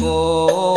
cô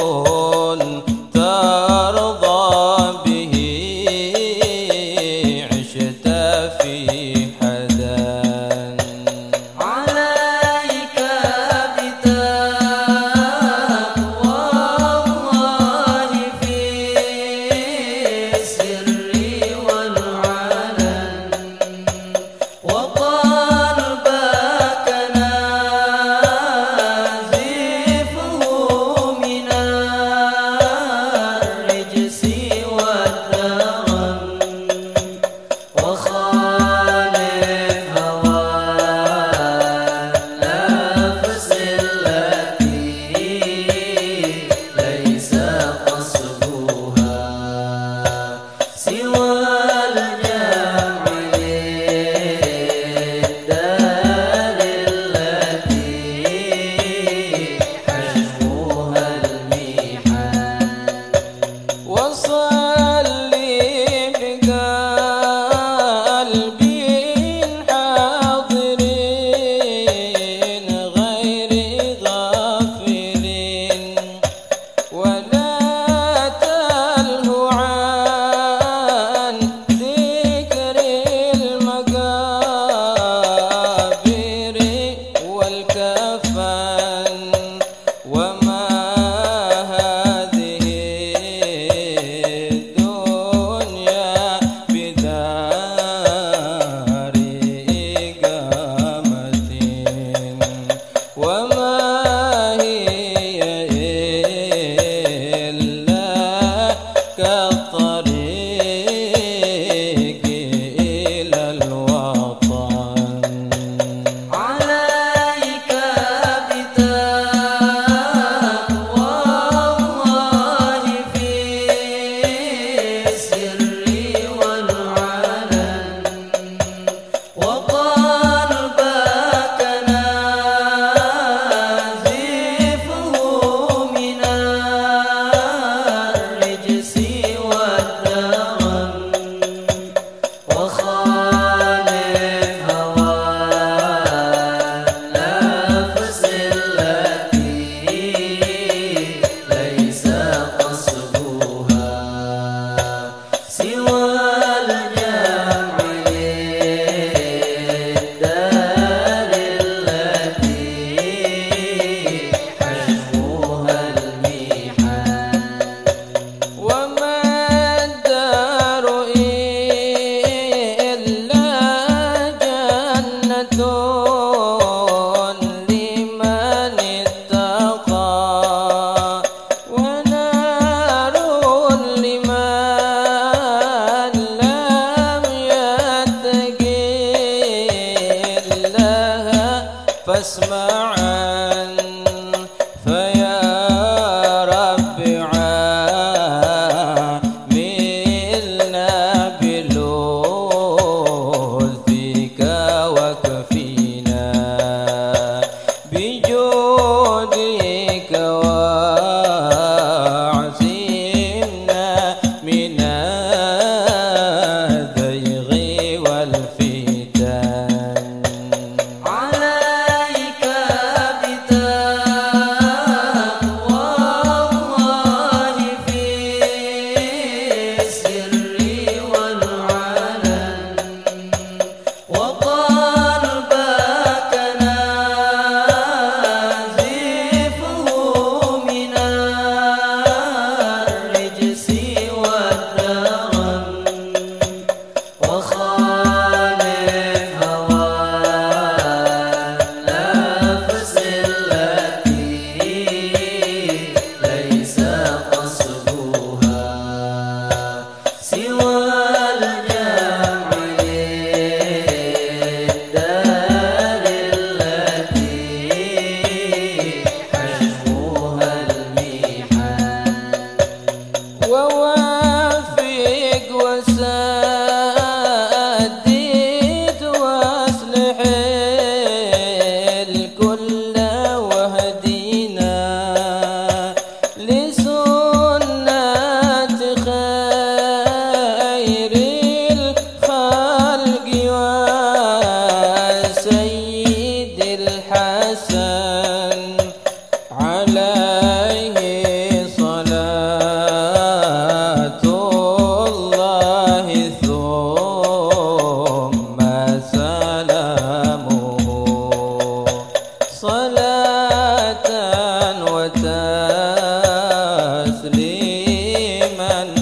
الإيمان